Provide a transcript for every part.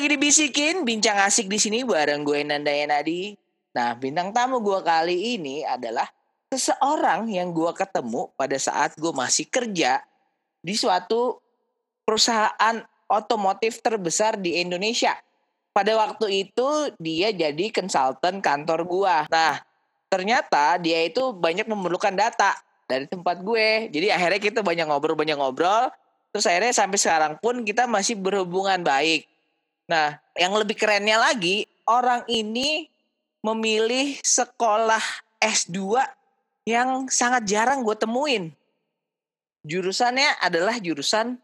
lagi dibisikin, bincang asik di sini bareng gue Nanda Nadi. Nah, bintang tamu gue kali ini adalah seseorang yang gue ketemu pada saat gue masih kerja di suatu perusahaan otomotif terbesar di Indonesia. Pada waktu itu dia jadi konsultan kantor gue. Nah, ternyata dia itu banyak memerlukan data dari tempat gue. Jadi akhirnya kita banyak ngobrol, banyak ngobrol. Terus akhirnya sampai sekarang pun kita masih berhubungan baik. Nah, yang lebih kerennya lagi, orang ini memilih sekolah S2 yang sangat jarang gue temuin. Jurusannya adalah jurusan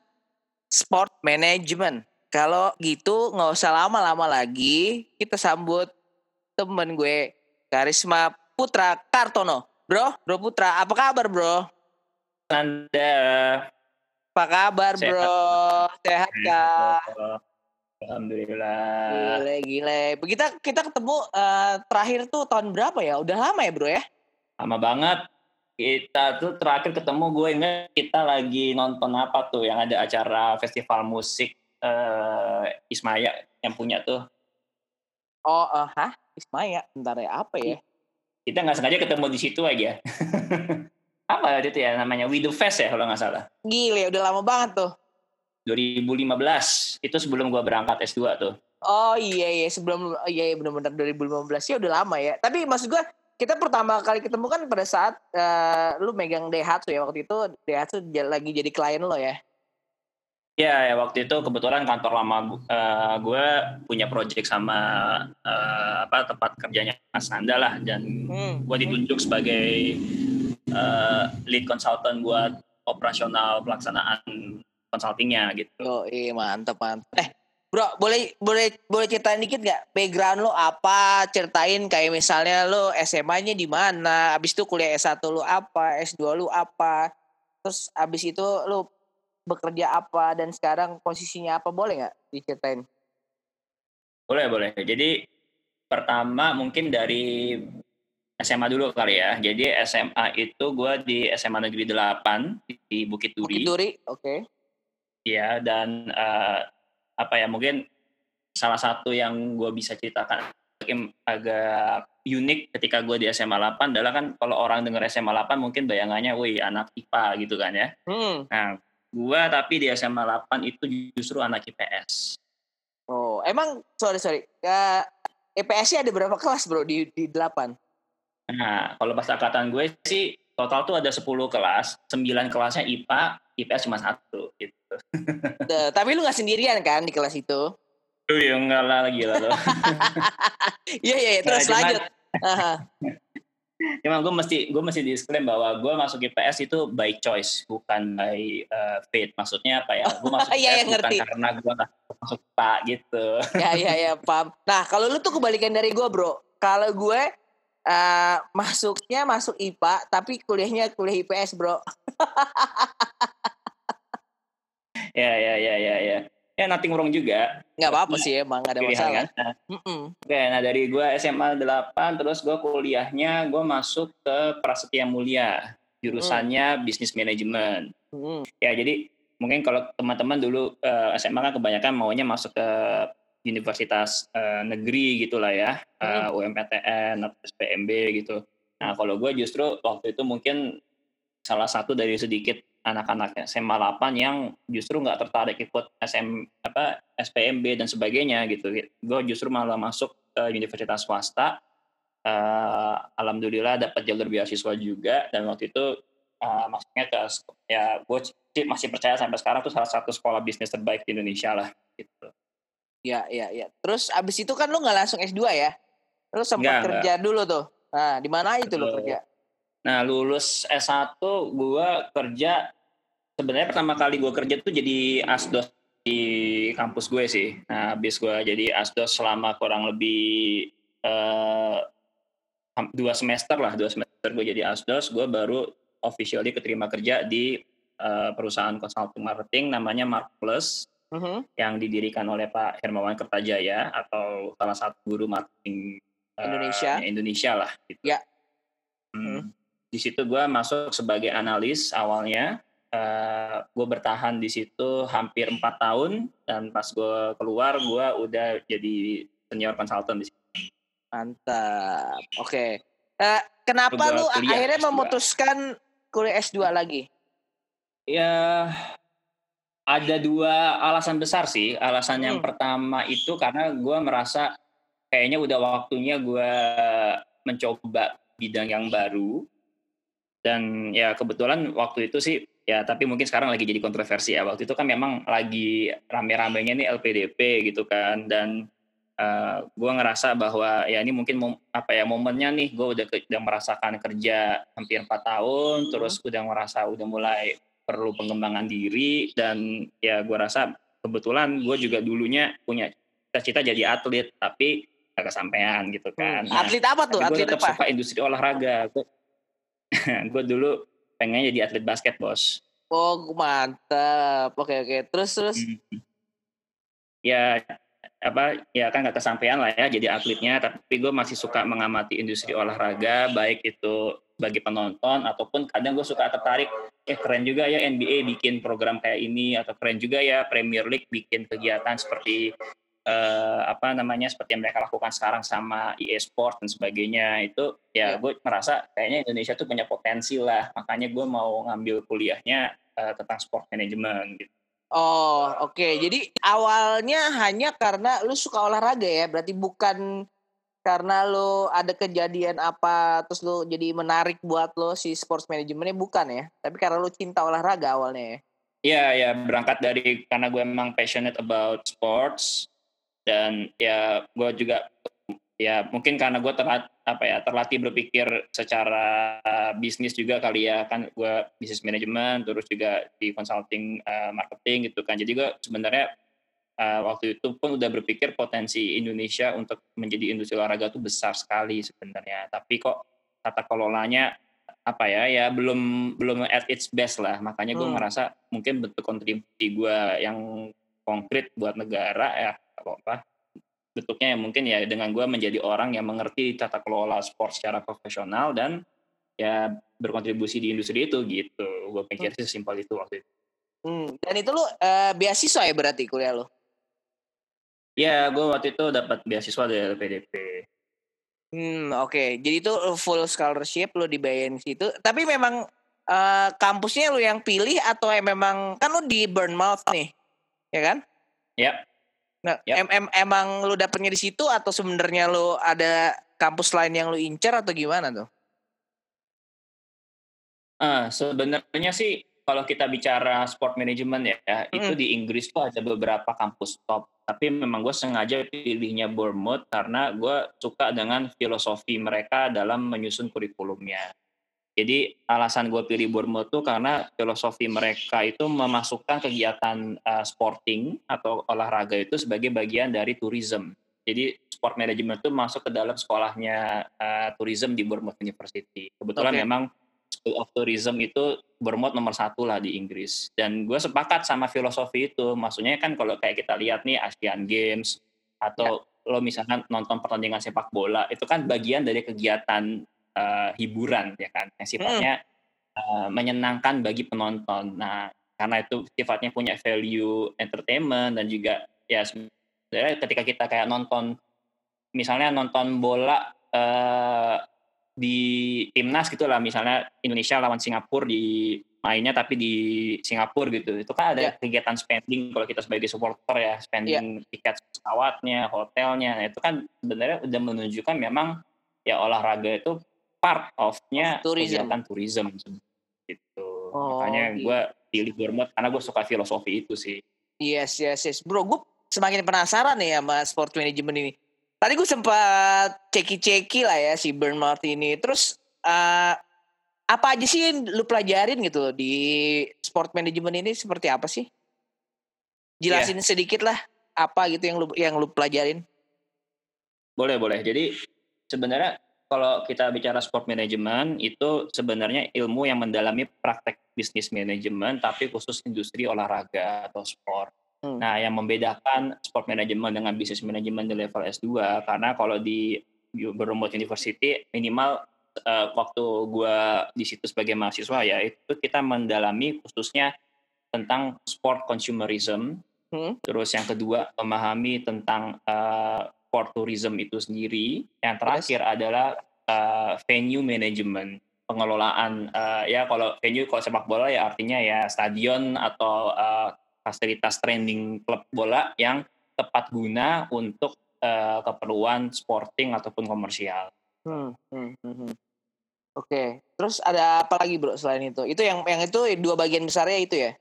sport management. Kalau gitu nggak usah lama-lama lagi, kita sambut temen gue Karisma Putra Kartono. Bro, Bro Putra, apa kabar bro? Anda. Apa kabar Sehat. bro? Sehat kah? Alhamdulillah. Gile, gile. Begitu kita ketemu eh, terakhir tuh tahun berapa ya? Udah lama ya bro ya? Lama banget. Kita tuh terakhir ketemu gue ingat kita lagi nonton apa tuh yang ada acara festival musik eh Ismaya yang punya tuh. Oh, eh, hah? Ismaya, bentar ya, apa ya? Kita nggak sengaja ketemu di situ aja. apa itu ya namanya We The Fest ya kalau nggak salah. Gile, udah lama banget tuh. 2015 itu sebelum gue berangkat S2 tuh. Oh iya iya sebelum iya, iya benar-benar 2015 ya udah lama ya. Tapi maksud gua kita pertama kali ketemu kan pada saat eh, lu megang Daihatsu ya waktu itu Daihatsu lagi jadi klien lo ya. Ya, ya waktu itu kebetulan kantor lama gue punya project sama eh, apa tempat kerjanya Mas Nanda lah dan Hmm. gue ditunjuk sebagai eh, lead consultant buat operasional pelaksanaan consultingnya gitu. Oh iya mantap mantap. Eh bro boleh boleh boleh ceritain dikit gak background lo apa ceritain kayak misalnya lo SMA-nya di mana, abis itu kuliah S1 lo apa, S2 lo apa, terus abis itu lo bekerja apa dan sekarang posisinya apa boleh nggak diceritain? Boleh boleh. Jadi pertama mungkin dari SMA dulu kali ya. Jadi SMA itu gue di SMA Negeri 8 di Bukit Duri. Bukit Duri, oke. Iya dan eh, apa ya mungkin salah satu yang gue bisa ceritakan agak unik ketika gue di SMA 8 adalah kan kalau orang dengar SMA 8 mungkin bayangannya wih anak IPA gitu kan ya. Hmm. Nah gue tapi di SMA 8 itu justru anak IPS. Oh, emang sorry sorry. Ya, EPS-nya ada berapa kelas bro di di delapan? Nah kalau pas angkatan gue sih total tuh ada 10 kelas, 9 kelasnya IPA, IPS cuma satu gitu. Tuh, tapi lu nggak sendirian kan di kelas itu? Duh ya enggak lah lagi lah lo. Iya iya iya, terus Nah, lanjut. Cuma gue mesti gue mesti disclaim bahwa gue masuk IPS itu by choice bukan by uh, fate. Maksudnya apa ya? Gue masuk Iya, IPS iya, bukan ngerti. karena gue masuk pak gitu. Ya ya ya paham. Nah kalau lu tuh kebalikan dari gue bro. Kalau gue eh, masuknya masuk IPA tapi kuliahnya kuliah IPS bro. ya ya ya ya ya. Ya nothing wrong juga. Nggak apa-apa sih emang nggak ada masalah. kan. Nah, Mm-mm. Oke, nah dari gue SMA 8 terus gue kuliahnya gue masuk ke Prasetya Mulia jurusannya bisnis manajemen. Mm. Ya jadi mungkin kalau teman-teman dulu eh, SMA kan kebanyakan maunya masuk ke universitas eh, negeri gitulah ya, eh, UMPTN atau SPMB gitu. Nah kalau gue justru waktu itu mungkin salah satu dari sedikit anak-anak SMA 8 yang justru nggak tertarik ikut SM apa SPMB dan sebagainya gitu. Gue justru malah masuk ke universitas swasta. Eh, Alhamdulillah dapat jalur beasiswa juga dan waktu itu eh, maksudnya ke ya gue sih masih percaya sampai sekarang tuh salah satu sekolah bisnis terbaik di Indonesia lah gitu. Ya ya ya. Terus abis itu kan lu nggak langsung S2 ya? Lu sempat kerja dulu tuh. Nah di mana itu lu kerja? Nah lulus S1 gue kerja sebenarnya pertama kali gue kerja tuh jadi asdos di kampus gue sih. Nah habis gue jadi asdos selama kurang lebih eh, dua semester lah dua semester gue jadi asdos gue baru officially keterima kerja di eh, perusahaan consulting marketing namanya Mark Plus Mhm. yang didirikan oleh Pak Hermawan Kertajaya atau salah satu guru marketing eh, Indonesia. Indonesia lah gitu. Ya. Hmm. Di situ gue masuk sebagai analis awalnya uh, gue bertahan di situ hampir empat tahun dan pas gue keluar gue udah jadi senior consultant di situ. Mantap. Oke. Okay. Uh, kenapa lu akhirnya S2. memutuskan kuliah S2 lagi? Ya ada dua alasan besar sih. Alasan hmm. yang pertama itu karena gue merasa kayaknya udah waktunya gue mencoba bidang yang baru. Dan ya kebetulan waktu itu sih ya tapi mungkin sekarang lagi jadi kontroversi ya. Waktu itu kan memang lagi rame-ramenya nih LPDP gitu kan. Dan uh, eh, gue ngerasa bahwa ya ini mungkin mom, apa ya momennya nih gue udah udah merasakan kerja hampir empat tahun, hmm. terus udah ngerasa udah mulai perlu pengembangan diri dan ya gue rasa kebetulan gue juga dulunya punya cita-cita jadi atlet tapi gak kesampaian gitu hmm, kan. Nah, atlet apa tuh? Atlet apa? suka industri olahraga. Gue dulu pengen jadi atlet basket bos. Oh mantap. Oke oke. Terus terus. Hmm. Ya apa ya kan gak kesampaian lah ya jadi atletnya tapi gue masih suka mengamati industri olahraga baik itu bagi penonton ataupun kadang gue suka tertarik eh keren juga ya NBA bikin program kayak ini atau keren juga ya Premier League bikin kegiatan seperti uh, apa namanya seperti yang mereka lakukan sekarang sama EA Sport dan sebagainya itu ya, ya. gue merasa kayaknya Indonesia tuh punya potensi lah makanya gue mau ngambil kuliahnya uh, tentang sport management gitu. Oh oke okay. jadi awalnya hanya karena lu suka olahraga ya berarti bukan karena lo ada kejadian apa terus lo jadi menarik buat lo si sports manajemennya bukan ya tapi karena lo cinta olahraga awalnya ya? Iya ya berangkat dari karena gue emang passionate about sports dan ya gue juga ya mungkin karena gue terlat apa ya terlatih berpikir secara bisnis juga kali ya. Kan gue bisnis manajemen terus juga di consulting uh, marketing gitu kan. Jadi gue sebenarnya uh, waktu itu pun udah berpikir potensi Indonesia untuk menjadi industri olahraga itu besar sekali sebenarnya. Tapi kok tata kelolanya apa ya ya belum belum at its best lah. Makanya gue hmm. ngerasa mungkin bentuk kontribusi gue yang konkret buat negara ya apa apa bentuknya yang mungkin ya dengan gue menjadi orang yang mengerti tata kelola sport secara profesional dan ya berkontribusi di industri itu gitu. Gue pikir hmm. sih simpel itu waktu itu. Hmm. Dan itu lu uh, beasiswa ya berarti kuliah lu? Iya, gue waktu itu dapat beasiswa dari LPDP. Hmm, oke. Okay. Jadi itu full scholarship lo dibayarin situ. Tapi memang uh, kampusnya lo yang pilih atau memang kan lo di Bournemouth nih, ya kan? Iya. Nah, yep. em, em, emang lo dapetnya di situ atau sebenarnya lo ada kampus lain yang lo incer atau gimana tuh? Ah, uh, sebenarnya sih kalau kita bicara sport management ya, hmm. itu di Inggris tuh ada beberapa kampus top. Tapi memang gue sengaja pilihnya Bournemouth karena gue suka dengan filosofi mereka dalam menyusun kurikulumnya. Jadi alasan gue pilih Bournemouth tuh karena filosofi mereka itu memasukkan kegiatan uh, sporting atau olahraga itu sebagai bagian dari tourism. Jadi sport management itu masuk ke dalam sekolahnya uh, tourism di Bournemouth University. Kebetulan okay. memang School of Tourism itu bermod nomor satu lah di Inggris. Dan gue sepakat sama filosofi itu. Maksudnya kan kalau kayak kita lihat nih Asian Games atau ya. lo misalkan nonton pertandingan sepak bola itu kan bagian dari kegiatan uh, hiburan ya kan yang sifatnya hmm. uh, menyenangkan bagi penonton. Nah karena itu sifatnya punya value entertainment dan juga ya sebenarnya ketika kita kayak nonton misalnya nonton bola uh, di timnas gitu lah. Misalnya Indonesia lawan Singapura di mainnya tapi di Singapura gitu. Itu kan ada yeah. kegiatan spending kalau kita sebagai supporter ya. Spending yeah. tiket pesawatnya hotelnya. Nah, itu kan sebenarnya udah menunjukkan memang ya olahraga itu part of-nya of kegiatan tourism. Gitu. Oh, makanya iya. gue pilih Bournemouth karena gue suka filosofi itu sih. Yes yes yes. Bro gue semakin penasaran nih sama sport management ini Tadi gue sempat ceki-ceki lah ya si Bernard ini. Terus uh, apa aja sih yang lu pelajarin gitu di sport management ini seperti apa sih? Jelasin yeah. sedikit lah apa gitu yang lu yang lu pelajarin. Boleh boleh. Jadi sebenarnya kalau kita bicara sport management itu sebenarnya ilmu yang mendalami praktek bisnis manajemen tapi khusus industri olahraga atau sport. Hmm. Nah, yang membedakan sport management dengan bisnis manajemen di level S2 karena kalau di Bournemouth University minimal uh, waktu gue di situ sebagai mahasiswa ya itu kita mendalami khususnya tentang sport consumerism. Hmm? Terus yang kedua memahami tentang uh, sport tourism itu sendiri. Yang terakhir yes. adalah uh, venue management pengelolaan uh, ya kalau venue kalau sepak bola ya artinya ya stadion atau uh, fasilitas training klub bola yang tepat guna untuk uh, keperluan sporting ataupun komersial. Hmm, hmm, hmm, hmm. Oke, okay. terus ada apa lagi bro selain itu? Itu yang yang itu dua bagian besarnya itu ya?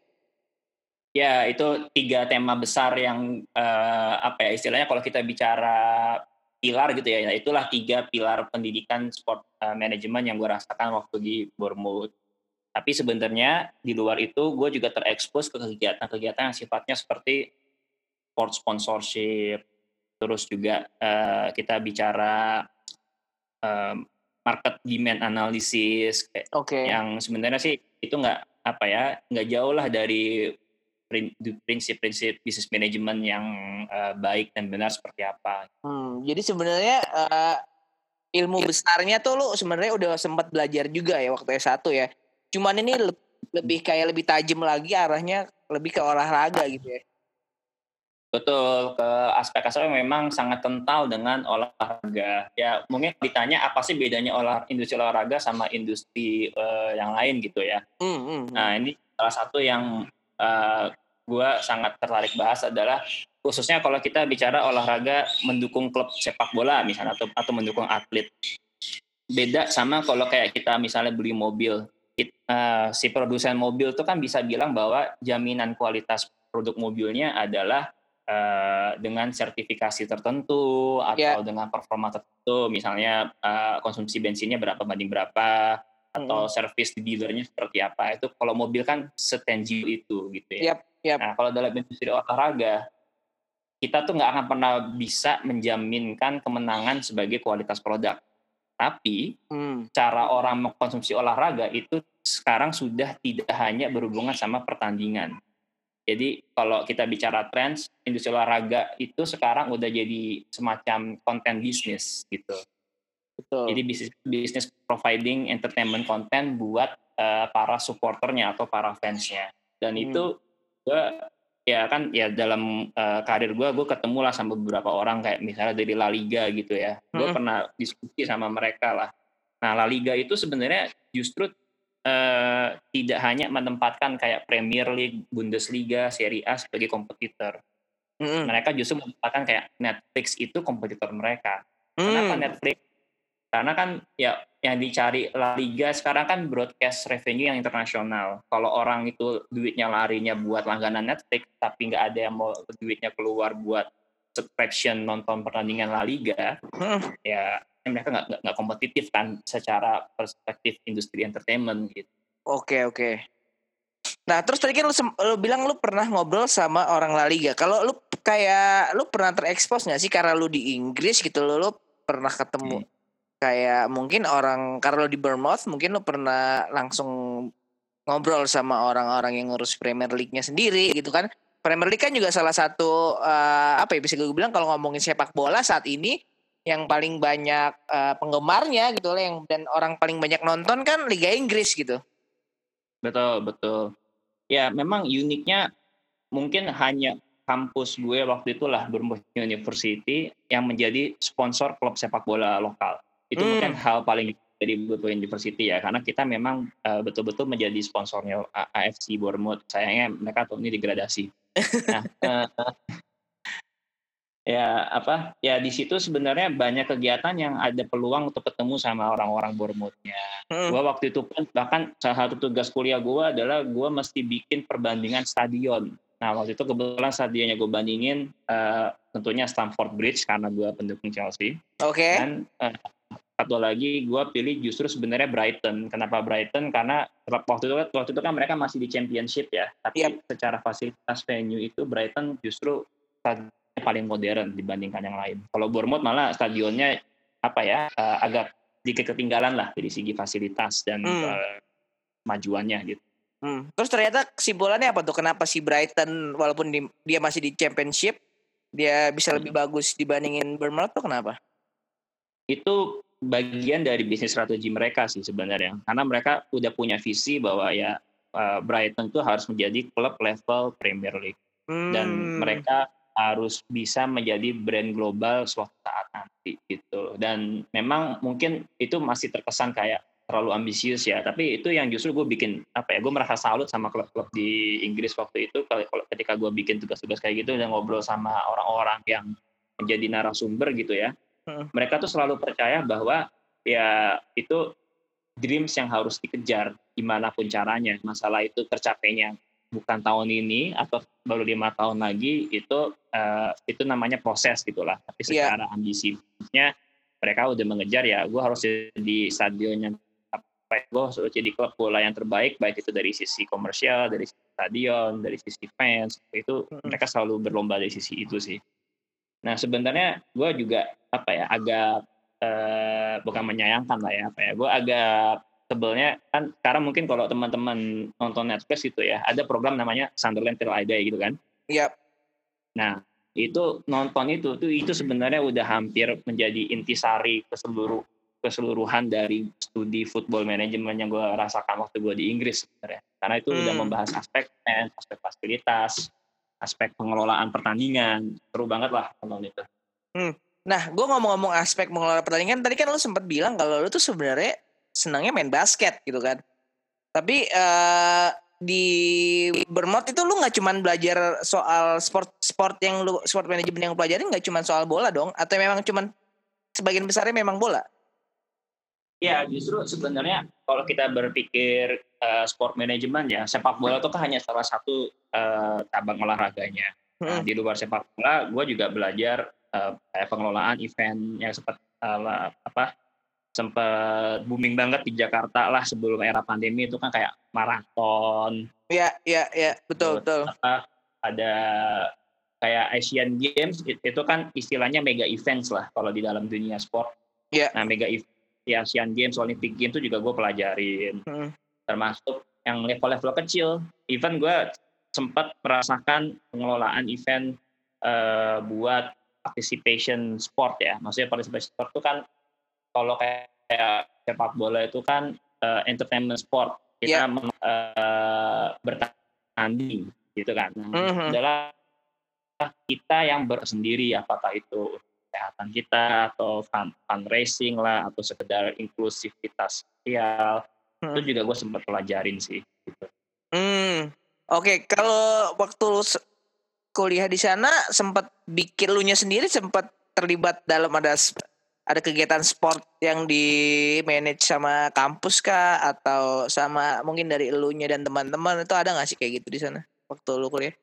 Ya, itu tiga tema besar yang uh, apa ya istilahnya kalau kita bicara pilar gitu ya, itulah tiga pilar pendidikan sport uh, manajemen yang gue rasakan waktu di Bournemouth. Tapi sebenarnya di luar itu gue juga terekspos ke kegiatan-kegiatan yang sifatnya seperti sport sponsorship, terus juga uh, kita bicara um, market demand analysis, okay. yang sebenarnya sih itu nggak apa ya nggak jauh lah dari prinsip-prinsip bisnis manajemen yang uh, baik dan benar seperti apa. Hmm, jadi sebenarnya uh, ilmu besarnya tuh lu sebenarnya udah sempat belajar juga ya waktu S1 ya. Cuman ini lebih kayak lebih tajam lagi arahnya lebih ke olahraga gitu ya. Betul, ke aspek-aspek memang sangat kental dengan olahraga. Ya mungkin ditanya apa sih bedanya olah industri olahraga sama industri uh, yang lain gitu ya. Mm, mm, Nah ini salah satu yang uh, eh, gue sangat tertarik bahas adalah khususnya kalau kita bicara olahraga mendukung klub sepak bola misalnya atau atau mendukung atlet. Beda sama kalau kayak kita misalnya beli mobil. It, uh, si produsen mobil itu kan bisa bilang bahwa jaminan kualitas produk mobilnya adalah uh, dengan sertifikasi tertentu atau yeah. dengan performa tertentu, misalnya uh, konsumsi bensinnya berapa banding berapa atau mm. servis di dealernya seperti apa. Itu kalau mobil kan setangible itu gitu ya. Yep, yep. Nah kalau dalam industri olahraga kita tuh nggak akan pernah bisa menjaminkan kemenangan sebagai kualitas produk. Tapi hmm. cara orang mengkonsumsi olahraga itu sekarang sudah tidak hanya berhubungan sama pertandingan, jadi kalau kita bicara trends, industri olahraga itu sekarang udah jadi semacam konten bisnis gitu. Betul. Jadi bisnis bisnis providing entertainment content buat uh, para supporternya atau para fansnya. Dan hmm. itu gue ya kan ya dalam uh, karir gue gue ketemu lah sama beberapa orang kayak misalnya dari La Liga gitu ya. Gue hmm. pernah diskusi sama mereka lah. Nah La Liga itu sebenarnya justru uh, tidak hanya menempatkan kayak Premier League, Bundesliga, Serie A sebagai kompetitor. Mm. Mereka justru menempatkan kayak Netflix itu kompetitor mereka. Mm. Kenapa Netflix? Karena kan ya yang dicari La Liga sekarang kan broadcast revenue yang internasional. Kalau orang itu duitnya larinya buat langganan Netflix, tapi nggak ada yang mau duitnya keluar buat subscription nonton pertandingan La Liga, mm. ya mereka nggak nggak kompetitif kan secara perspektif industri entertainment gitu. Oke oke. Nah terus tadi kan lu, lu bilang lu pernah ngobrol sama orang La Liga. Kalau lu kayak lu pernah terekspos nggak sih karena lu di Inggris gitu lu, lu pernah ketemu hmm. Kayak mungkin orang karena lu di Bournemouth mungkin lu pernah langsung ngobrol sama orang-orang yang ngurus Premier League-nya sendiri gitu kan. Premier League kan juga salah satu uh, apa ya bisa gue bilang kalau ngomongin sepak bola saat ini yang paling banyak uh, penggemarnya gitu loh yang dan orang paling banyak nonton kan Liga Inggris gitu. Betul, betul. Ya, memang uniknya mungkin hanya kampus gue waktu itulah Bournemouth University yang menjadi sponsor klub sepak bola lokal. Itu hmm. mungkin hal paling dari Bournemouth University ya karena kita memang uh, betul-betul menjadi sponsornya AFC Bournemouth. Sayangnya mereka tahun ini degradasi. Nah, uh, ya apa ya di situ sebenarnya banyak kegiatan yang ada peluang untuk ketemu sama orang-orang Bournemouthnya. Hmm. Gua waktu itu pun bahkan salah satu tugas kuliah gue adalah gue mesti bikin perbandingan stadion. Nah waktu itu kebetulan stadionnya gue bandingin uh, tentunya Stamford Bridge karena gue pendukung Chelsea. Oke. Okay. Dan uh, satu lagi gue pilih justru sebenarnya Brighton. Kenapa Brighton? Karena waktu itu waktu itu kan mereka masih di Championship ya. Tapi yep. secara fasilitas venue itu Brighton justru paling modern dibandingkan yang lain. Kalau Bournemouth malah stadionnya apa ya uh, agak sedikit ketinggalan lah dari segi fasilitas dan hmm. uh, majuannya gitu. Hmm. Terus ternyata kesimpulannya apa tuh? Kenapa si Brighton walaupun di, dia masih di Championship dia bisa lebih hmm. bagus dibandingin Bournemouth tuh kenapa? Itu bagian dari bisnis strategi mereka sih sebenarnya. Karena mereka udah punya visi bahwa ya uh, Brighton itu harus menjadi klub level Premier League hmm. dan mereka harus bisa menjadi brand global suatu saat nanti gitu. Dan memang mungkin itu masih terkesan kayak terlalu ambisius ya. Tapi itu yang justru gue bikin apa ya? Gue merasa salut sama klub-klub di Inggris waktu itu. Kalau ketika gue bikin tugas-tugas kayak gitu dan ngobrol sama orang-orang yang menjadi narasumber gitu ya. Hmm. Mereka tuh selalu percaya bahwa ya itu dreams yang harus dikejar gimana pun caranya. Masalah itu tercapainya bukan tahun ini atau baru lima tahun lagi itu uh, itu namanya proses gitulah tapi iya. secara yeah. ambisinya mereka udah mengejar ya gue harus di stadionnya apa ya, gue harus jadi klub bola yang terbaik baik itu dari sisi komersial dari sisi stadion dari sisi fans itu hmm. mereka selalu berlomba dari sisi itu sih nah sebenarnya gue juga apa ya agak uh, bukan menyayangkan lah ya apa ya gue agak tebelnya kan sekarang mungkin kalau teman-teman nonton Netflix gitu ya ada program namanya Sunderland Till I Die gitu kan iya yep. nah itu nonton itu tuh itu sebenarnya udah hampir menjadi intisari ke seluruh keseluruhan dari studi football management yang gue rasakan waktu gue di Inggris sebenarnya karena itu hmm. udah membahas aspek aspek fasilitas aspek pengelolaan pertandingan seru banget lah nonton itu hmm. nah gue ngomong-ngomong aspek pengelolaan pertandingan tadi kan lo sempat bilang kalau lo tuh sebenarnya senangnya main basket gitu kan. Tapi uh, di Bermot itu lu nggak cuman belajar soal sport sport yang lu sport manajemen yang lu pelajarin nggak cuman soal bola dong atau memang cuman sebagian besarnya memang bola? Ya justru sebenarnya kalau kita berpikir uh, sport manajemen ya sepak bola itu kan hanya salah satu uh, cabang olahraganya. Nah, hmm. di luar sepak bola, gue juga belajar uh, kayak pengelolaan event yang seperti uh, apa sempat booming banget di Jakarta lah sebelum era pandemi itu kan kayak maraton. Iya, iya, iya, betul, betul. Apa, ada kayak Asian Games itu kan istilahnya mega events lah kalau di dalam dunia sport. Iya. Nah, mega event di Asian Games, Olympic Games itu juga gue pelajarin. Hmm. Termasuk yang level-level kecil. Event gue sempat merasakan pengelolaan event uh, buat participation sport ya. Maksudnya participation sport itu kan kalau kayak, kayak sepak bola itu kan uh, entertainment sport kita yeah. Iya. uh, bertanding gitu kan mm-hmm. adalah kita yang bersendiri apakah itu kesehatan kita atau fun, fundraising lah atau sekedar inklusivitas sosial mm. itu juga gue sempat pelajarin sih gitu. Mm. Oke, okay. kalau waktu kuliah di sana sempat bikin lu nya sendiri sempat terlibat dalam ada ada kegiatan sport yang di manage sama kampus kah atau sama mungkin dari elunya dan teman-teman itu ada nggak sih kayak gitu di sana waktu lu kuliah?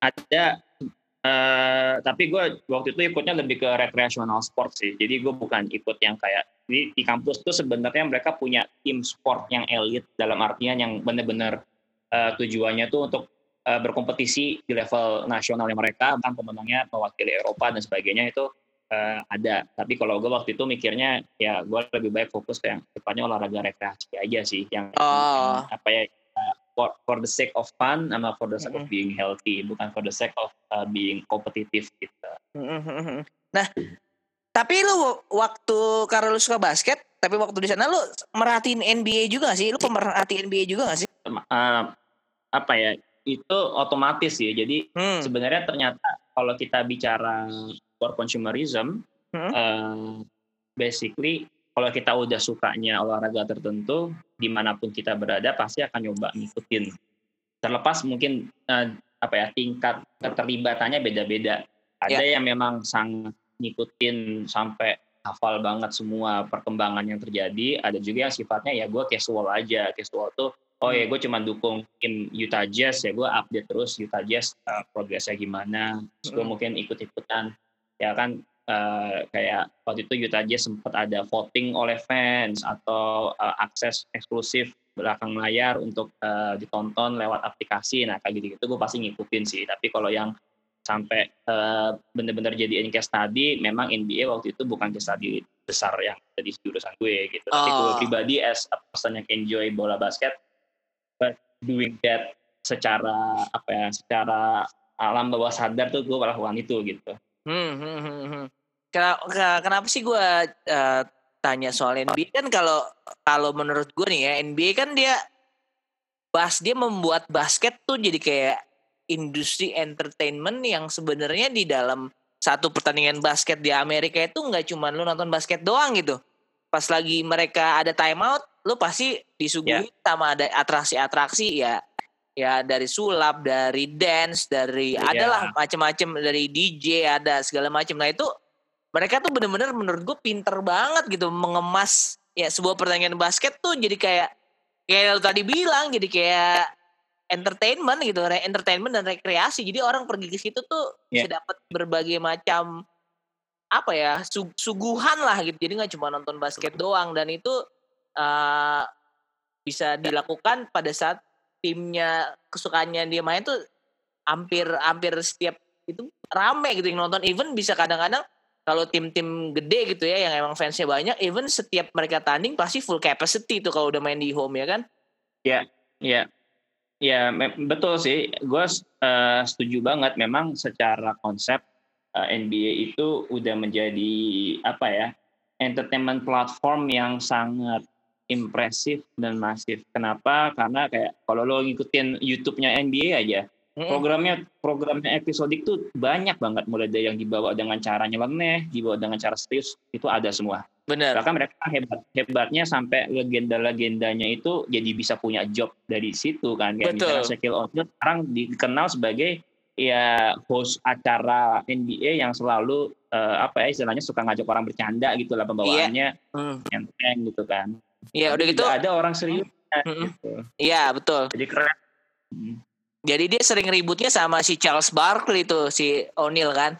Ada, uh, tapi gue waktu itu ikutnya lebih ke recreational sport sih. Jadi gue bukan ikut yang kayak di, di kampus tuh sebenarnya mereka punya tim sport yang elit dalam artian yang benar-benar uh, tujuannya tuh untuk uh, berkompetisi di level nasionalnya mereka, bahkan pemenangnya mewakili Eropa dan sebagainya itu uh, ada. Tapi kalau gue waktu itu mikirnya ya gue lebih baik fokus ke yang depannya olahraga rekreasi aja sih, yang, oh. yang apa ya uh, for for the sake of fun sama for the sake mm -hmm. of being healthy, bukan for the sake of uh, being kompetitif gitu. Mm -hmm. Nah, tapi lu waktu karena lu suka basket, tapi waktu di sana lu merhatiin NBA juga gak sih? Lu pemerhati NBA juga gak sih? Uh, apa ya? Itu otomatis ya. Jadi hmm. sebenarnya ternyata kalau kita bicara for consumerism, hmm? uh, basically kalau kita udah sukanya olahraga tertentu, di mana pun kita berada pasti akan nyoba ngikutin. Terlepas mungkin uh, apa ya tingkat keterlibatannya beda-beda. Ada yeah. yang memang sangat ngikutin sampai hafal banget semua perkembangan yang terjadi. Ada juga yang sifatnya ya gue casual aja. Casual tuh oh ya gue cuma dukung tim Utah Jazz ya gue update terus Utah Jazz uh, progresnya gimana. Terus gue mungkin ikut-ikutan ya kan uh, kayak waktu itu Utah Jazz sempat ada voting oleh fans atau uh, akses eksklusif belakang layar untuk uh, ditonton lewat aplikasi nah kayak gitu-gitu gue pasti ngikutin sih tapi kalau yang sampai uh, benar-benar jadi case study memang NBA waktu itu bukan case study besar yang jadi jurusan gue gitu oh. tapi gue pribadi as a person yang enjoy bola basket but doing that secara apa ya secara alam bawah sadar tuh gue melakukan itu gitu Hmm, hmm, hmm, hmm. Kenapa, kenapa sih gue uh, tanya soal NBA kan kalau kalau menurut gue nih ya NBA kan dia bas dia membuat basket tuh jadi kayak industri entertainment yang sebenarnya di dalam satu pertandingan basket di Amerika itu nggak cuma lu nonton basket doang gitu. Pas lagi mereka ada timeout, lu pasti disuguhi yeah. sama ada atraksi-atraksi ya ya dari sulap, dari dance, dari yeah. adalah macam-macam dari DJ ada segala macam. Nah itu mereka tuh bener-bener menurut gue pinter banget gitu mengemas ya sebuah pertandingan basket tuh jadi kayak kayak lu tadi bilang jadi kayak entertainment gitu, entertainment dan rekreasi. Jadi orang pergi ke situ tuh yeah. bisa dapat berbagai macam apa ya su suguhan lah gitu. Jadi nggak cuma nonton basket doang dan itu uh, bisa dilakukan pada saat timnya kesukaannya dia main tuh hampir hampir setiap itu rame gitu yang nonton. Even bisa kadang-kadang kalau tim-tim gede gitu ya yang emang fansnya banyak, even setiap mereka tanding pasti full capacity tuh kalau udah main di home ya kan? Iya, yeah, iya. Yeah Ya betul sih, gue uh, setuju banget. Memang secara konsep uh, eh, NBA itu udah menjadi apa ya entertainment platform yang sangat impresif dan masif. Kenapa? Karena kayak kalau lo ngikutin YouTube-nya NBA aja, programnya programnya episodik tuh banyak banget mulai dari yang dibawa dengan cara nyeleneh, dibawa dengan cara serius itu ada semua. Benar. Bahkan mereka hebat hebatnya sampai legenda-legendanya itu jadi bisa punya job dari situ kan. Kayak Betul. misalnya Shaquille O'Neal sekarang dikenal sebagai ya host acara NBA yang selalu uh, apa ya istilahnya suka ngajak orang bercanda gitu lah pembawaannya yeah. hmm. gitu kan. Iya, udah gitu ada orang serius. Iya, gitu. yeah, betul. Jadi keren. Jadi dia sering ributnya sama si Charles Barkley itu si O'Neal kan.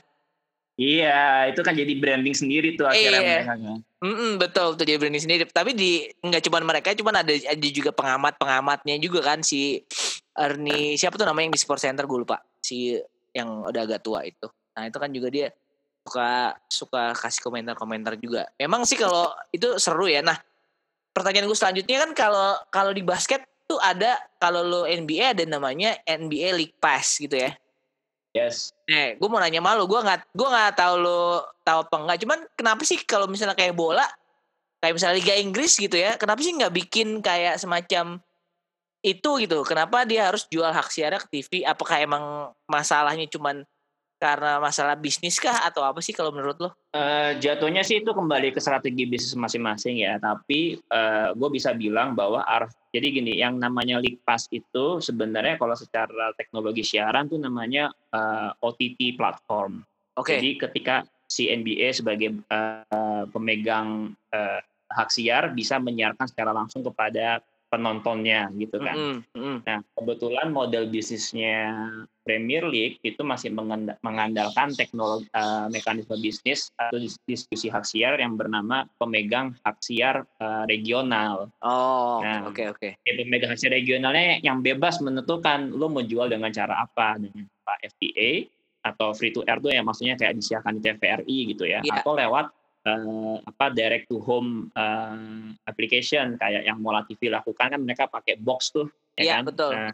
Iya, itu kan jadi branding sendiri tuh akhirnya iya. mereka. Kan. Mm -mm, betul tuh dia branding sendiri. Tapi di nggak cuma mereka, cuma ada ada juga pengamat-pengamatnya juga kan si Ernie siapa tuh namanya yang di Sport Center gue lupa. Si yang udah agak tua itu. Nah, itu kan juga dia suka suka kasih komentar-komentar juga. Memang sih kalau itu seru ya. Nah, pertanyaan gue selanjutnya kan kalau kalau di basket tuh ada kalau lo NBA ada namanya NBA League Pass gitu ya. Yes. Eh, gue mau nanya malu, gue nggak, gue nggak tahu lo tahu apa enggak. Cuman kenapa sih kalau misalnya kayak bola, kayak misalnya Liga Inggris gitu ya, kenapa sih nggak bikin kayak semacam itu gitu? Kenapa dia harus jual hak siarnya ke TV? Apakah emang masalahnya cuman karena masalah bisnis kah atau apa sih kalau menurut lo? Uh, jatuhnya sih itu kembali ke strategi bisnis masing-masing ya. Tapi uh, eh, gue bisa bilang bahwa arah jadi gini, yang namanya Pass itu sebenarnya kalau secara teknologi siaran tuh namanya uh, eh, OTT platform. Oke. Okay. Jadi ketika si NBA sebagai uh, pemegang uh, hak siar bisa menyiarkan secara langsung kepada penontonnya gitu kan. Mm -hmm. Nah kebetulan model bisnisnya Premier League itu masih mengandalkan teknologi uh, mekanisme bisnis atau diskusi hak siar yang bernama pemegang hak siar uh, regional. Oh, nah, oke oke. Okay. Pemegang hak siar regionalnya yang bebas menentukan lo mau jual dengan cara apa dengan Pak FTA atau free to air tuh yang maksudnya kayak disiarkan di TVRI gitu ya yeah. atau lewat uh, apa direct to home uh, application kayak yang Mola TV lakukan kan mereka pakai box tuh ya yeah, kan betul. Nah,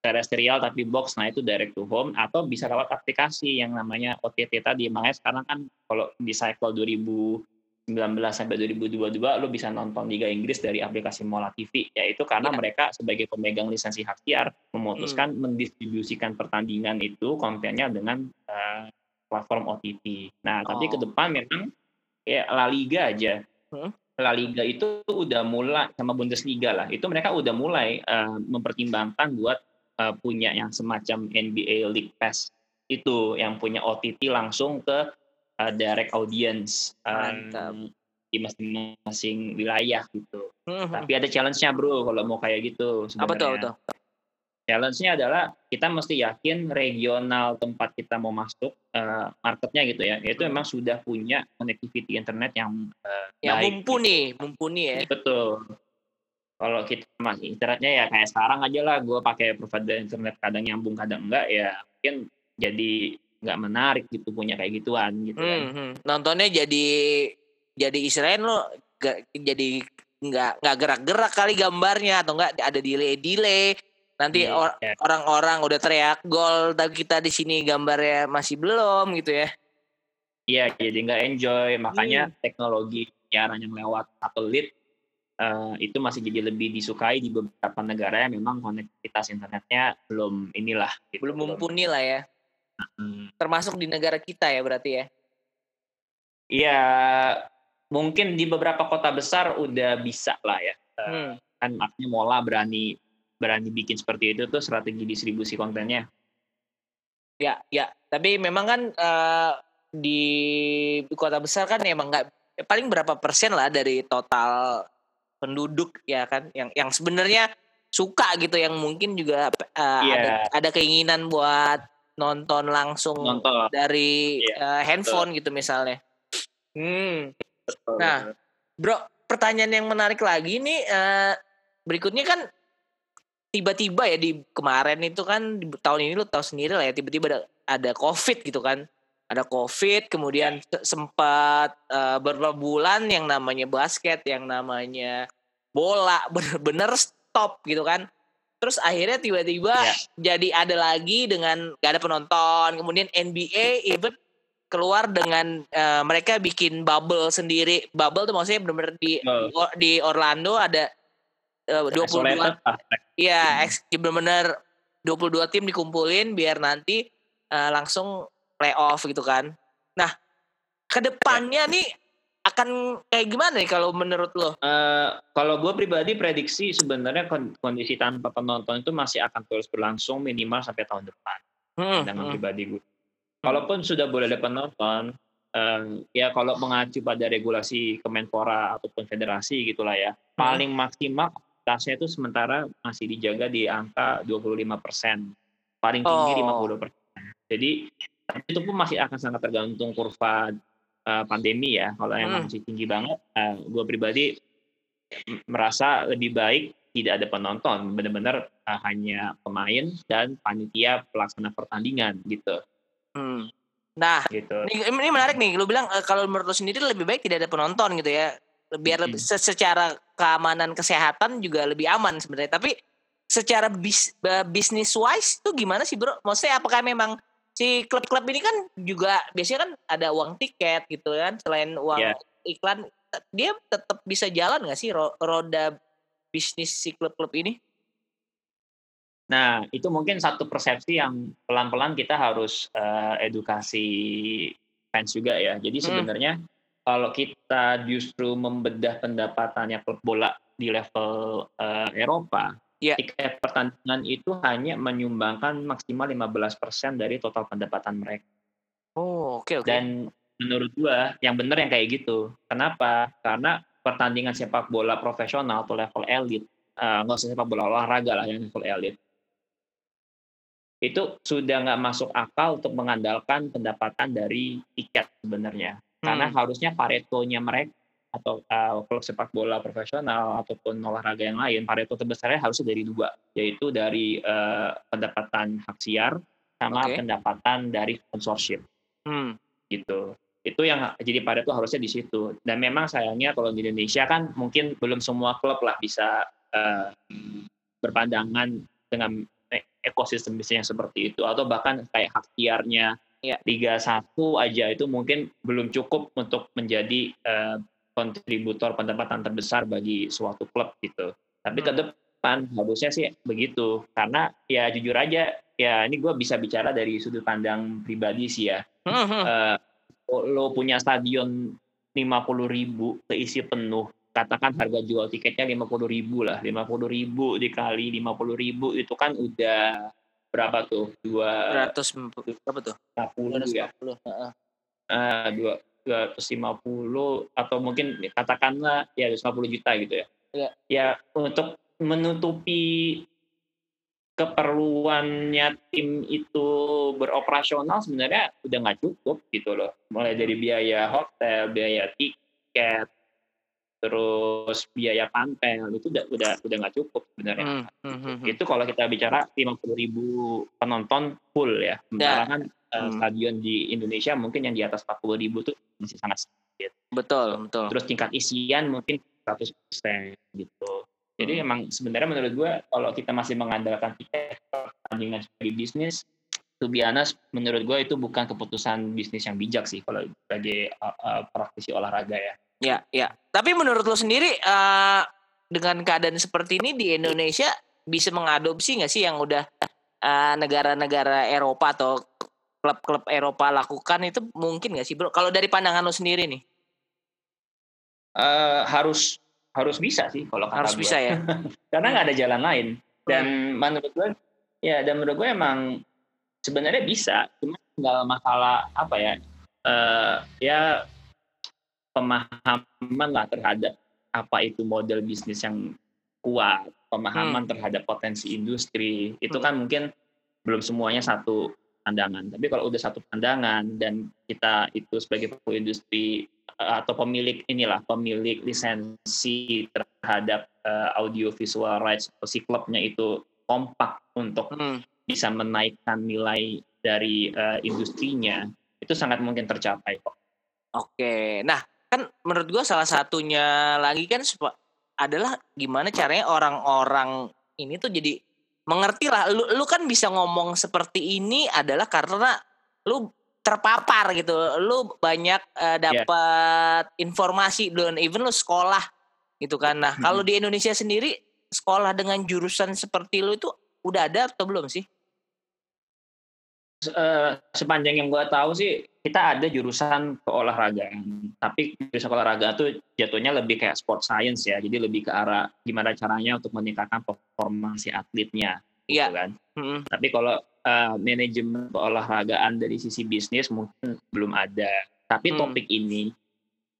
terestrial tapi box nah itu direct to home atau bisa lewat aplikasi yang namanya OTT tadi makanya sekarang kan kalau di cycle 2019 sampai 2022 lo bisa nonton Liga Inggris dari aplikasi Mola TV yaitu karena yeah. mereka sebagai pemegang lisensi hak siar memutuskan hmm. mendistribusikan pertandingan itu kontennya dengan uh, platform OTT. Nah, oh. tapi ke depan memang ya La Liga aja. Hmm? La Liga itu udah mulai sama Bundesliga lah. Itu mereka udah mulai uh, mempertimbangkan buat uh, punya yang semacam NBA League Pass itu yang punya OTT langsung ke uh, direct audience um, di masing-masing wilayah gitu. Hmm. Tapi ada challenge-nya bro kalau mau kayak gitu. Sebenarnya. Apa tuh? tuh? Challenge-nya adalah kita mesti yakin regional tempat kita mau masuk uh, marketnya gitu ya, itu memang sudah punya connectivity internet yang uh, yang baik, mumpuni, gitu. mumpuni ya. Betul. Kalau kita masih internetnya ya kayak sekarang aja lah, gue pakai provider internet kadang nyambung kadang enggak ya mungkin jadi nggak menarik gitu punya kayak gituan gitu kan. Hmm, hmm. Nontonnya jadi jadi Israel lo jadi nggak nggak gerak-gerak kali gambarnya atau enggak ada delay-delay Nanti yeah. or orang-orang udah teriak gol, tapi kita di sini gambarnya masih belum gitu ya. Iya, jadi nggak enjoy. Makanya hmm. teknologinya siaran yang lewat satelit uh, itu masih jadi lebih disukai di beberapa negara yang memang konektivitas internetnya belum inilah gitu. belum mumpuni lah ya hmm. termasuk di negara kita ya berarti ya Iya mungkin di beberapa kota besar udah bisa lah ya hmm. kan artinya Mola berani berani bikin seperti itu tuh strategi distribusi kontennya ya ya tapi memang kan uh, di kota besar kan emang nggak paling berapa persen lah dari total penduduk ya kan yang yang sebenarnya suka gitu yang mungkin juga uh, eh, yeah. ada ada keinginan buat nonton langsung nonton. dari yeah, uh, handphone betul. gitu misalnya. Hmm. Nah, bro, pertanyaan yang menarik lagi nih uh, berikutnya kan tiba-tiba ya di kemarin itu kan di tahun ini lu tahu sendiri lah ya tiba-tiba ada ada covid gitu kan ada covid kemudian ya. sempat uh, beberapa bulan yang namanya basket yang namanya bola bener-bener stop gitu kan terus akhirnya tiba-tiba ya. jadi ada lagi dengan gak ada penonton kemudian NBA even keluar dengan uh, mereka bikin bubble sendiri bubble tuh maksudnya benar-benar di oh. di Orlando ada uh, 22 iya hmm. benar-benar 22 tim dikumpulin biar nanti uh, langsung playoff gitu kan. Nah, ke depannya ya. nih akan kayak gimana nih kalau menurut lo? Uh, kalau gue pribadi prediksi sebenarnya kondisi tanpa penonton itu masih akan terus berlangsung minimal sampai tahun depan. Hmm, dengan hmm. pribadi gue. Kalaupun sudah boleh ada penonton, uh, ya kalau mengacu pada regulasi Kemenpora ataupun federasi gitulah ya, hmm. paling maksimal tasnya itu sementara masih dijaga di angka 25 persen, paling tinggi oh. 50 persen. Jadi itu pun masih akan sangat tergantung kurva uh, pandemi ya. Kalau hmm. emang masih tinggi banget, uh, eh, gue pribadi merasa lebih baik tidak ada penonton, benar-benar uh, hanya pemain dan panitia pelaksana pertandingan gitu. Hmm. Nah, gitu. ini, ini menarik nih. Lu bilang uh, kalau menurut lu sendiri lebih baik tidak ada penonton gitu ya, biar hmm. lebih secara keamanan kesehatan juga lebih aman sebenarnya. Tapi secara bis, bisnis wise tuh gimana sih bro? Maksudnya apakah memang si klub-klub ini kan juga biasanya kan ada uang tiket gitu kan selain uang yeah. iklan dia tetap bisa jalan nggak sih roda bisnis si klub-klub ini? Nah itu mungkin satu persepsi yang pelan-pelan kita harus uh, edukasi fans juga ya. Jadi hmm. sebenarnya hmm. Kalau kita justru membedah pendapatannya klub bola di level uh, Eropa, yeah. tiket pertandingan itu hanya menyumbangkan maksimal 15% dari total pendapatan mereka. Oh, oke okay, oke. Okay. Dan menurut gua yang benar yang kayak gitu. Kenapa? Karena pertandingan sepak bola profesional atau level elit, uh, nggak usah sepak bola olahraga lah yang level elit, itu sudah nggak masuk akal untuk mengandalkan pendapatan dari tiket sebenarnya. Karena hmm. harusnya paretonya mereka atau uh, klub sepak bola profesional ataupun olahraga yang lain, Pareto terbesarnya harusnya dari dua, yaitu dari uh, pendapatan hak siar sama okay. pendapatan dari sponsorship. Hmm. Gitu. Itu yang jadi Pareto harusnya di situ. Dan memang sayangnya kalau di Indonesia kan mungkin belum semua klub lah bisa uh, berpandangan dengan ekosistem bisnis yang seperti itu atau bahkan kayak hak siarnya ya. Liga 1 aja itu mungkin belum cukup untuk menjadi uh, kontributor pendapatan terbesar bagi suatu klub gitu. Tapi ke hmm. depan harusnya sih begitu. Karena ya jujur aja ya ini gue bisa bicara dari sudut pandang pribadi sih ya. Uh, lo punya stadion 50 ribu keisi penuh katakan harga jual tiketnya 50 ribu lah 50 ribu dikali 50 ribu itu kan udah berapa tuh? Dua ratus berapa tuh? 50 ya? Uh, dua 250 atau mungkin katakanlah ya 250 juta gitu ya. Ya, ya untuk menutupi keperluannya tim itu beroperasional sebenarnya udah nggak cukup gitu loh. Mulai dari biaya hotel, biaya tiket, terus biaya panpel itu udah udah udah nggak cukup sebenarnya. Hmm, hmm, hmm, hmm. Itu kalau kita bicara 50 ribu penonton full ya. Sementara kan hmm. stadion di Indonesia mungkin yang di atas 40 ribu tuh masih sangat sedikit. Betul, betul. Terus tingkat isian mungkin 100% gitu. Jadi hmm. emang sebenarnya menurut gue kalau kita masih mengandalkan tiket pertandingan sebagai bisnis, to be honest, menurut gue itu bukan keputusan bisnis yang bijak sih kalau sebagai uh, uh, praktisi olahraga ya. Ya, ya. Tapi menurut lo sendiri uh, dengan keadaan seperti ini di Indonesia bisa mengadopsi nggak sih yang udah negara-negara uh, Eropa atau klub-klub Eropa lakukan itu mungkin nggak sih bro? Kalau dari pandangan lo sendiri nih? Uh, harus harus bisa sih kalau harus gue. bisa ya. Karena nggak ada jalan lain. Dan hmm. menurut gue ya dan menurut gue emang sebenarnya bisa, cuma nggak masalah apa ya? Uh, ya pemahaman lah terhadap apa itu model bisnis yang kuat, pemahaman hmm. terhadap potensi industri itu hmm. kan mungkin belum semuanya satu pandangan. Tapi kalau udah satu pandangan dan kita itu sebagai pelaku industri eh, atau pemilik inilah pemilik lisensi terhadap uh, audio visual rights atau si klubnya itu kompak untuk hmm. bisa menaikkan nilai dari uh, industrinya itu sangat mungkin tercapai kok. Oke, nah kan menurut gue salah satunya lagi kan adalah gimana caranya orang-orang ini tuh jadi mengerti lah lu lu kan bisa ngomong seperti ini adalah karena lu terpapar gitu lu banyak uh, dapat yeah. informasi dan even lu sekolah gitu kan nah hmm. kalau di Indonesia sendiri sekolah dengan jurusan seperti lu itu udah ada atau belum sih uh, sepanjang yang gue tahu sih kita ada jurusan keolahragaan tapi jurusan olahraga itu jatuhnya lebih kayak sport science ya jadi lebih ke arah gimana caranya untuk meningkatkan performa si atletnya gitu iya. kan mm-hmm. tapi kalau uh, manajemen keolahragaan dari sisi bisnis mungkin belum ada tapi mm. topik ini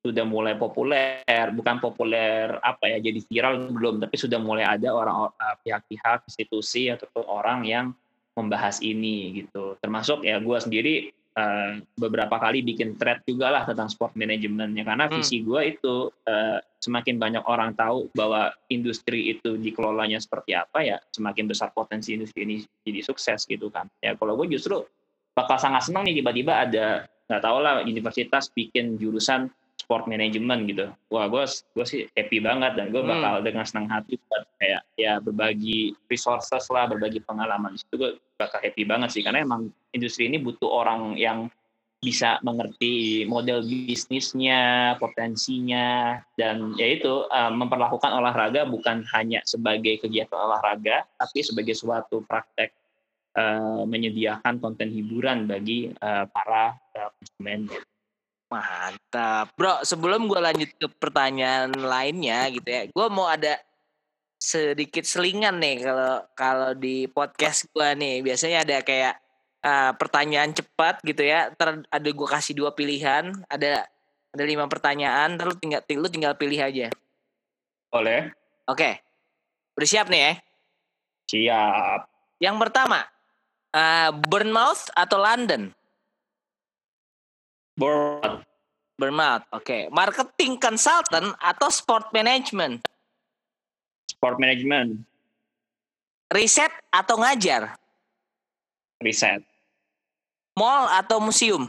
sudah mulai populer, bukan populer apa ya jadi viral belum, tapi sudah mulai ada orang uh, pihak-pihak institusi atau orang yang membahas ini gitu. Termasuk ya gue sendiri uh, beberapa kali bikin thread juga lah tentang sport manajemennya karena hmm. visi gue itu uh, semakin banyak orang tahu bahwa industri itu dikelolanya seperti apa ya semakin besar potensi industri ini jadi sukses gitu kan. Ya kalau gue justru bakal sangat senang nih tiba-tiba ada nggak tahu lah universitas bikin jurusan sport management gitu. Wah, gue gue sih happy banget dan gue hmm. bakal hmm. dengan senang hati buat kayak ya berbagi resources lah, berbagi pengalaman. Itu gue bakal happy banget sih karena emang industri ini butuh orang yang bisa mengerti model bisnisnya, potensinya, dan yaitu uh, memperlakukan olahraga bukan hanya sebagai kegiatan olahraga, tapi sebagai suatu praktek uh, menyediakan konten hiburan bagi uh, para uh, konsumen. Mantap. Bro, sebelum gue lanjut ke pertanyaan lainnya gitu ya. Gue mau ada sedikit selingan nih kalau kalau di podcast gue nih. Biasanya ada kayak uh, pertanyaan cepat gitu ya. Ter ada gue kasih dua pilihan. Ada ada lima pertanyaan. Terus tinggal lu tinggal pilih aja. Boleh. Oke. Udah siap nih ya? Siap. Yang pertama, uh, Bournemouth atau London? Bournemouth. Bournemouth. Oke. Okay. Marketing consultant atau sport management? Sport management. Riset atau ngajar? Riset. Mall atau museum?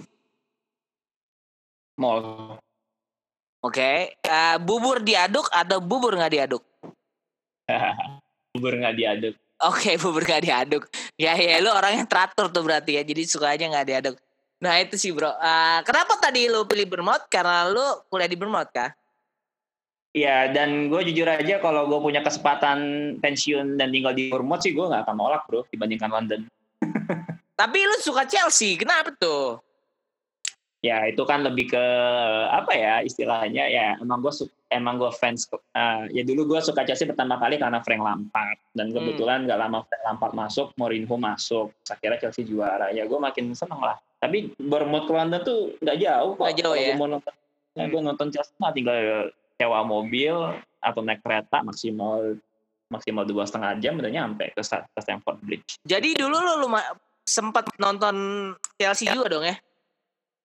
Mall. Oke. Okay. Uh, eh, bubur diaduk atau bubur nggak diaduk? bubur nggak diaduk. Oke, okay, bubur nggak diaduk. Ya ya, lu orang yang teratur tuh berarti ya. Jadi suka aja nggak diaduk. Nah itu sih bro. Uh, kenapa tadi lu pilih Bermot? Karena lu kuliah di Bermot kah? Iya, dan gue jujur aja kalau gue punya kesempatan pensiun dan tinggal di Bournemouth sih gue gak akan nolak bro dibandingkan London. Tapi lu suka Chelsea, kenapa tuh? Ya itu kan lebih ke apa ya istilahnya ya emang gue emang gue fans uh, ya dulu gue suka Chelsea pertama kali karena Frank Lampard dan hmm. kebetulan hmm. gak lama Frank Lampard masuk Mourinho masuk akhirnya Chelsea juara ya gue makin seneng lah tapi Bournemouth ke London tuh nggak jauh kok. Gak jauh ya. Gue mau nonton, ya, hmm. gue nonton Chelsea mah tinggal sewa mobil atau naik kereta maksimal maksimal dua setengah jam udah nyampe ke, ke Stamford Bridge. Jadi dulu lo lu sempat nonton Chelsea juga dong ya?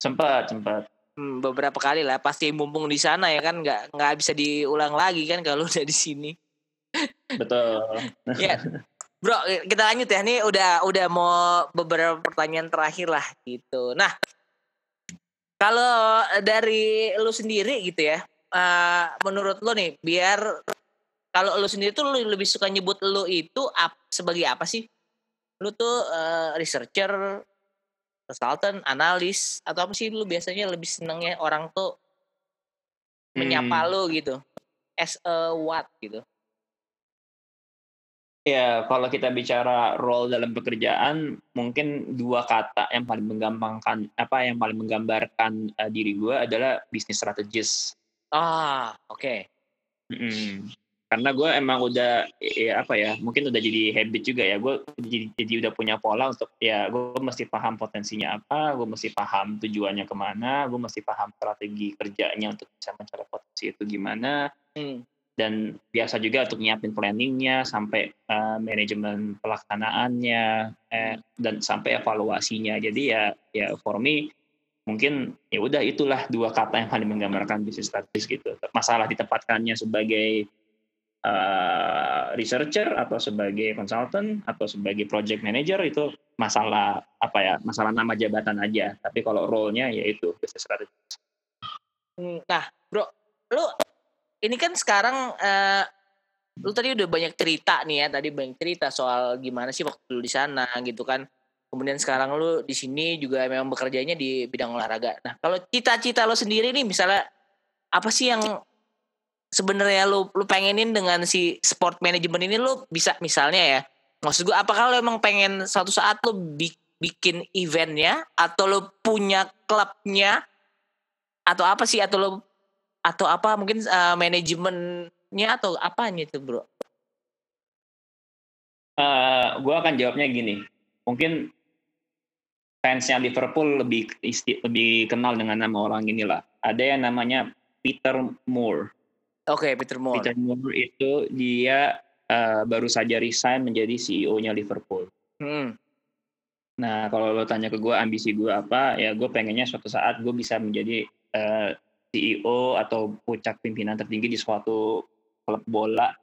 Sempat, sempat. Hmm, beberapa kali lah pasti mumpung di sana ya kan nggak nggak bisa diulang lagi kan kalau udah di sini. Betul. ya Bro, kita lanjut ya. Ini udah udah mau beberapa pertanyaan terakhir lah gitu. Nah, kalau dari lu sendiri gitu ya, uh, menurut lu nih, biar kalau lu sendiri tuh lu lebih suka nyebut lu itu ap, sebagai apa sih? Lu tuh uh, researcher, consultant, analis, atau apa sih lu biasanya lebih senengnya orang tuh menyapa lo gitu as a what gitu Ya, kalau kita bicara role dalam pekerjaan, mungkin dua kata yang paling menggampangkan apa yang paling menggambarkan uh, diri gue adalah bisnis strategis. Ah, oke. Okay. Mm-hmm. Karena gue emang udah ya apa ya, mungkin udah jadi habit juga ya. Gue jadi, jadi udah punya pola untuk ya gue mesti paham potensinya apa, gue mesti paham tujuannya ke mana, gue mesti paham strategi kerjanya untuk bisa mencapai potensi itu gimana. Hmm dan biasa juga untuk nyiapin planningnya sampai uh, manajemen pelaksanaannya eh, dan sampai evaluasinya. Jadi ya ya for me mungkin ya udah itulah dua kata yang paling menggambarkan bisnis strategis gitu. Masalah ditempatkannya sebagai uh, researcher atau sebagai consultant atau sebagai project manager itu masalah apa ya masalah nama jabatan aja. Tapi kalau role-nya yaitu bisnis strategis. Hmm, nah bro lu ini kan sekarang uh, lu tadi udah banyak cerita nih ya tadi banyak cerita soal gimana sih waktu lu di sana gitu kan. Kemudian sekarang lu di sini juga memang bekerjanya di bidang olahraga. Nah kalau cita-cita lu sendiri nih misalnya apa sih yang sebenarnya lu lu pengenin dengan si sport management ini lu bisa misalnya ya maksud gue apakah lu emang pengen suatu saat lu bikin eventnya atau lu punya klubnya atau apa sih atau lu atau apa mungkin uh, manajemennya atau apa itu bro? Uh, eh, gue akan jawabnya gini, mungkin fansnya Liverpool lebih isti, lebih kenal dengan nama orang inilah. Ada yang namanya Peter Moore. Oke, okay, Peter Moore. Peter Moore itu dia uh, baru saja resign menjadi CEO-nya Liverpool. Hmm. Nah, kalau lo tanya ke gue ambisi gue apa, ya gue pengennya suatu saat gue bisa menjadi uh, CEO atau puncak pimpinan tertinggi di suatu klub bola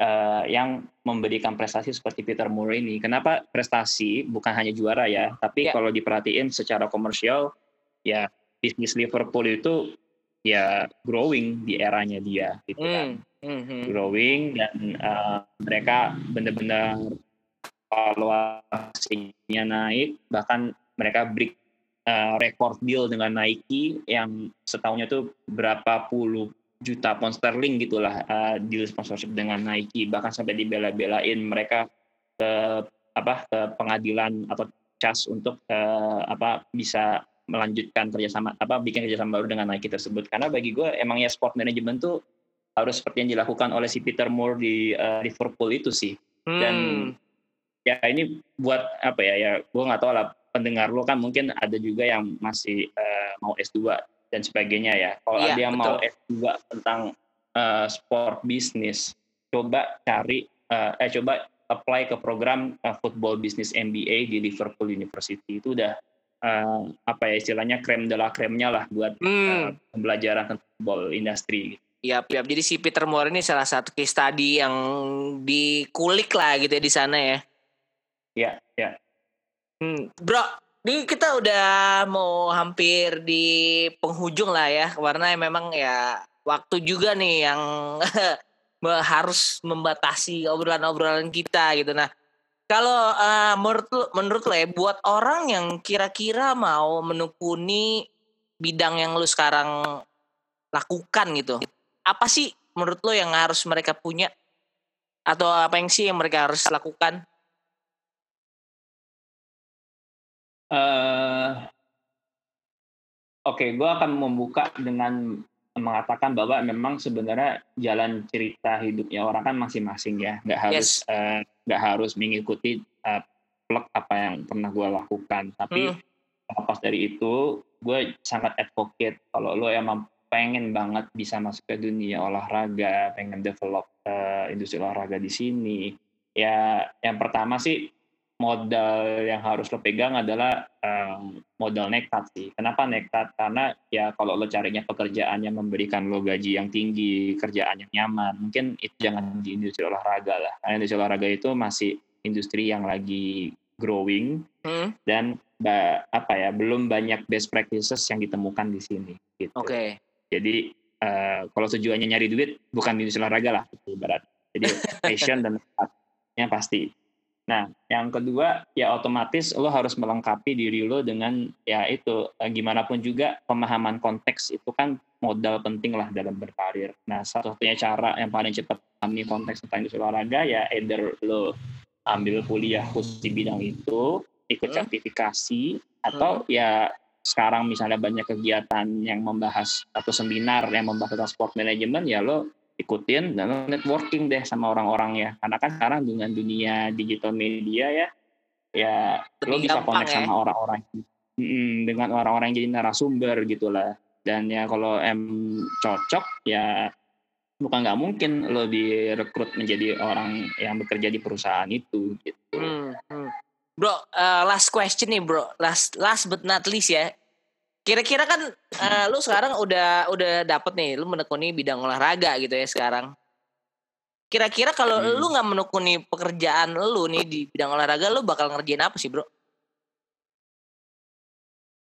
uh, yang memberikan prestasi seperti Peter Moore ini. Kenapa prestasi bukan hanya juara ya, tapi yeah. kalau diperhatiin secara komersial ya bisnis Liverpool itu ya growing di eranya dia gitu kan. Mm. -hmm. Growing dan uh, mereka benar-benar valuasinya naik bahkan mereka break uh, record deal dengan Nike yang setahunnya tuh berapa puluh juta pound sterling gitulah uh, deal sponsorship dengan Nike. Bahkan sampai dibela-belain mereka ke apa ke pengadilan atau cas untuk uh, apa bisa melanjutkan kerjasama apa bikin kerjasama baru dengan Nike tersebut. Karena bagi gue emang ya sport management tuh harus seperti yang dilakukan oleh si Peter Moore di uh, Liverpool itu sih. Hmm. dan ya ini buat apa ya ya gue nggak tahu lah pendengar lo kan mungkin ada juga yang masih uh, mau S2 dan sebagainya ya. Kalau iya, ada yang betul. mau S2 tentang uh, sport bisnis, coba cari uh, eh coba apply ke program uh, Football Business MBA di Liverpool University. Itu udah uh, apa ya istilahnya krem de la kremnya lah buat hmm. uh, pembelajaran tentang football industri. Iya, ya. jadi si Peter Moore ini salah satu case study yang dikulik lah gitu ya di sana ya. Iya, iya. Hmm, bro, ini kita udah mau hampir di penghujung lah ya, karena memang ya waktu juga nih yang harus membatasi obrolan-obrolan kita gitu. Nah, kalau uh, menurut lu, menurut lo ya, buat orang yang kira-kira mau menekuni bidang yang lu sekarang lakukan gitu, apa sih menurut lo yang harus mereka punya? Atau apa yang sih yang mereka harus lakukan? Uh, Oke, okay, gue akan membuka dengan mengatakan bahwa memang sebenarnya jalan cerita hidupnya orang kan masing-masing ya, nggak harus yes. uh, nggak harus mengikuti uh, plek apa yang pernah gue lakukan. Tapi hmm. lepas dari itu, gue sangat advocate kalau lo emang pengen banget bisa masuk ke dunia olahraga, pengen develop uh, industri olahraga di sini. Ya, yang pertama sih modal yang harus lo pegang adalah um, modal nekat sih. Kenapa nekat? Karena ya kalau lo carinya pekerjaan yang memberikan lo gaji yang tinggi, kerjaan yang nyaman, mungkin itu jangan di industri olahraga lah. Karena industri olahraga itu masih industri yang lagi growing hmm? dan apa ya belum banyak best practices yang ditemukan di sini. Gitu. Oke. Okay. Jadi uh, kalau tujuannya nyari duit bukan di industri olahraga lah, itu berat. Jadi passion dan nekatnya pasti Nah, yang kedua ya otomatis lo harus melengkapi diri lo dengan ya itu eh, gimana pun juga pemahaman konteks itu kan modal penting lah dalam berkarir. Nah, satu-satunya cara yang paling cepat memahami konteks tentang industri olahraga ya either lo ambil kuliah khusus di bidang itu, ikut hmm. sertifikasi atau hmm. ya sekarang misalnya banyak kegiatan yang membahas atau seminar yang membahas tentang sport management ya lo ikutin dan networking deh sama orang-orang ya karena kan sekarang dengan dunia digital media ya ya Lebih lo bisa connect ya? sama orang-orang hmm, dengan orang-orang yang jadi narasumber gitulah dan ya kalau em cocok ya bukan nggak mungkin lo direkrut menjadi orang yang bekerja di perusahaan itu gitu. Hmm, hmm. Bro, uh, last question nih bro, last last but not least ya, Kira-kira kan uh, lu sekarang udah udah dapet nih, lu menekuni bidang olahraga gitu ya sekarang. Kira-kira kalau hmm. lu nggak menekuni pekerjaan lu nih di bidang olahraga, lu bakal ngerjain apa sih, bro?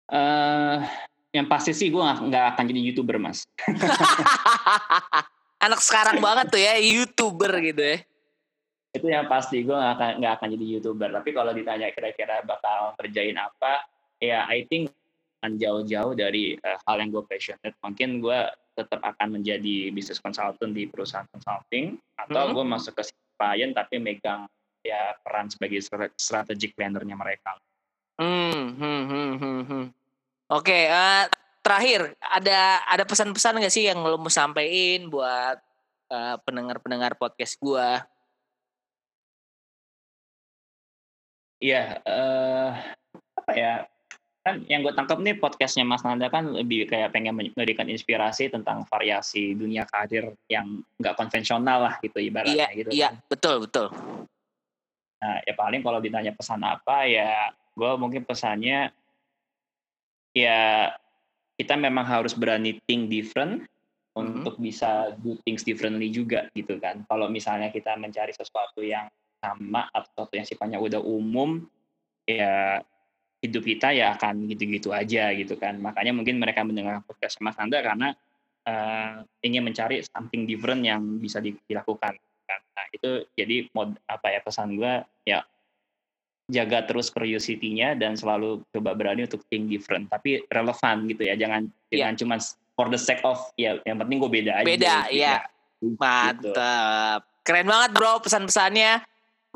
Uh, yang pasti sih gue nggak akan jadi youtuber mas. Anak sekarang banget tuh ya youtuber gitu ya. Itu yang pasti gue nggak akan nggak akan jadi youtuber. Tapi kalau ditanya kira-kira bakal kerjain apa, ya I think akan jauh-jauh dari uh, hal yang gue passionate. Mungkin gue tetap akan menjadi business consultant di perusahaan consulting atau hmm. gue masuk ke klien tapi megang ya peran sebagai strategic plannernya mereka. Hmm, hmm, hmm, hmm, hmm. Oke, okay, uh, eh, terakhir ada ada pesan-pesan nggak sih yang lo mau sampaikan buat uh, pendengar-pendengar podcast gue? Iya, uh, apa ya? Kan yang gue tangkap nih podcastnya Mas Nanda kan lebih kayak pengen memberikan inspirasi tentang variasi dunia karir yang nggak konvensional lah gitu ibaratnya iya, gitu. Iya, kan. betul betul. Nah, ya paling kalau ditanya pesan apa ya, gue mungkin pesannya ya kita memang harus berani think different mm-hmm. untuk bisa do things differently juga gitu kan. Kalau misalnya kita mencari sesuatu yang sama atau sesuatu yang sifatnya udah umum, ya hidup kita ya akan gitu-gitu aja gitu kan. Makanya mungkin mereka mendengar podcast Mas Nanda karena uh, ingin mencari something different yang bisa dilakukan. Kan. Nah itu jadi mod apa ya pesan gue ya jaga terus curiosity-nya dan selalu coba berani untuk think different tapi relevan gitu ya jangan yeah. jangan cuma for the sake of ya yang penting gue beda aja beda gitu, ya, ya. mantap keren banget bro pesan-pesannya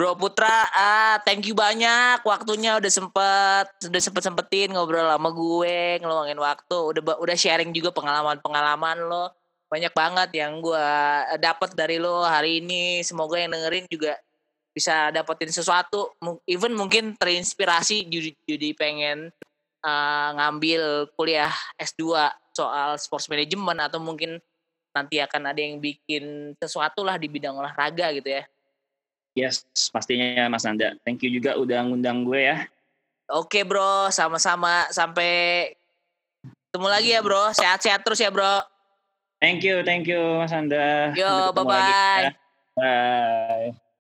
Bro Putra, ah, thank you banyak waktunya udah sempet udah sempet sempetin ngobrol sama gue, ngeluangin waktu, udah udah sharing juga pengalaman-pengalaman lo. Banyak banget yang gue dapat dari lo hari ini. Semoga yang dengerin juga bisa dapetin sesuatu, even mungkin terinspirasi jadi, jadi pengen uh, ngambil kuliah S2 soal sports management atau mungkin nanti akan ada yang bikin sesuatu lah di bidang olahraga gitu ya. Yes, pastinya Mas Nanda. Thank you juga udah ngundang gue ya. Oke bro, sama-sama. Sampai ketemu lagi ya bro. Sehat-sehat terus ya bro. Thank you, thank you Mas Nanda. Yo, bye-bye. Ya. Bye.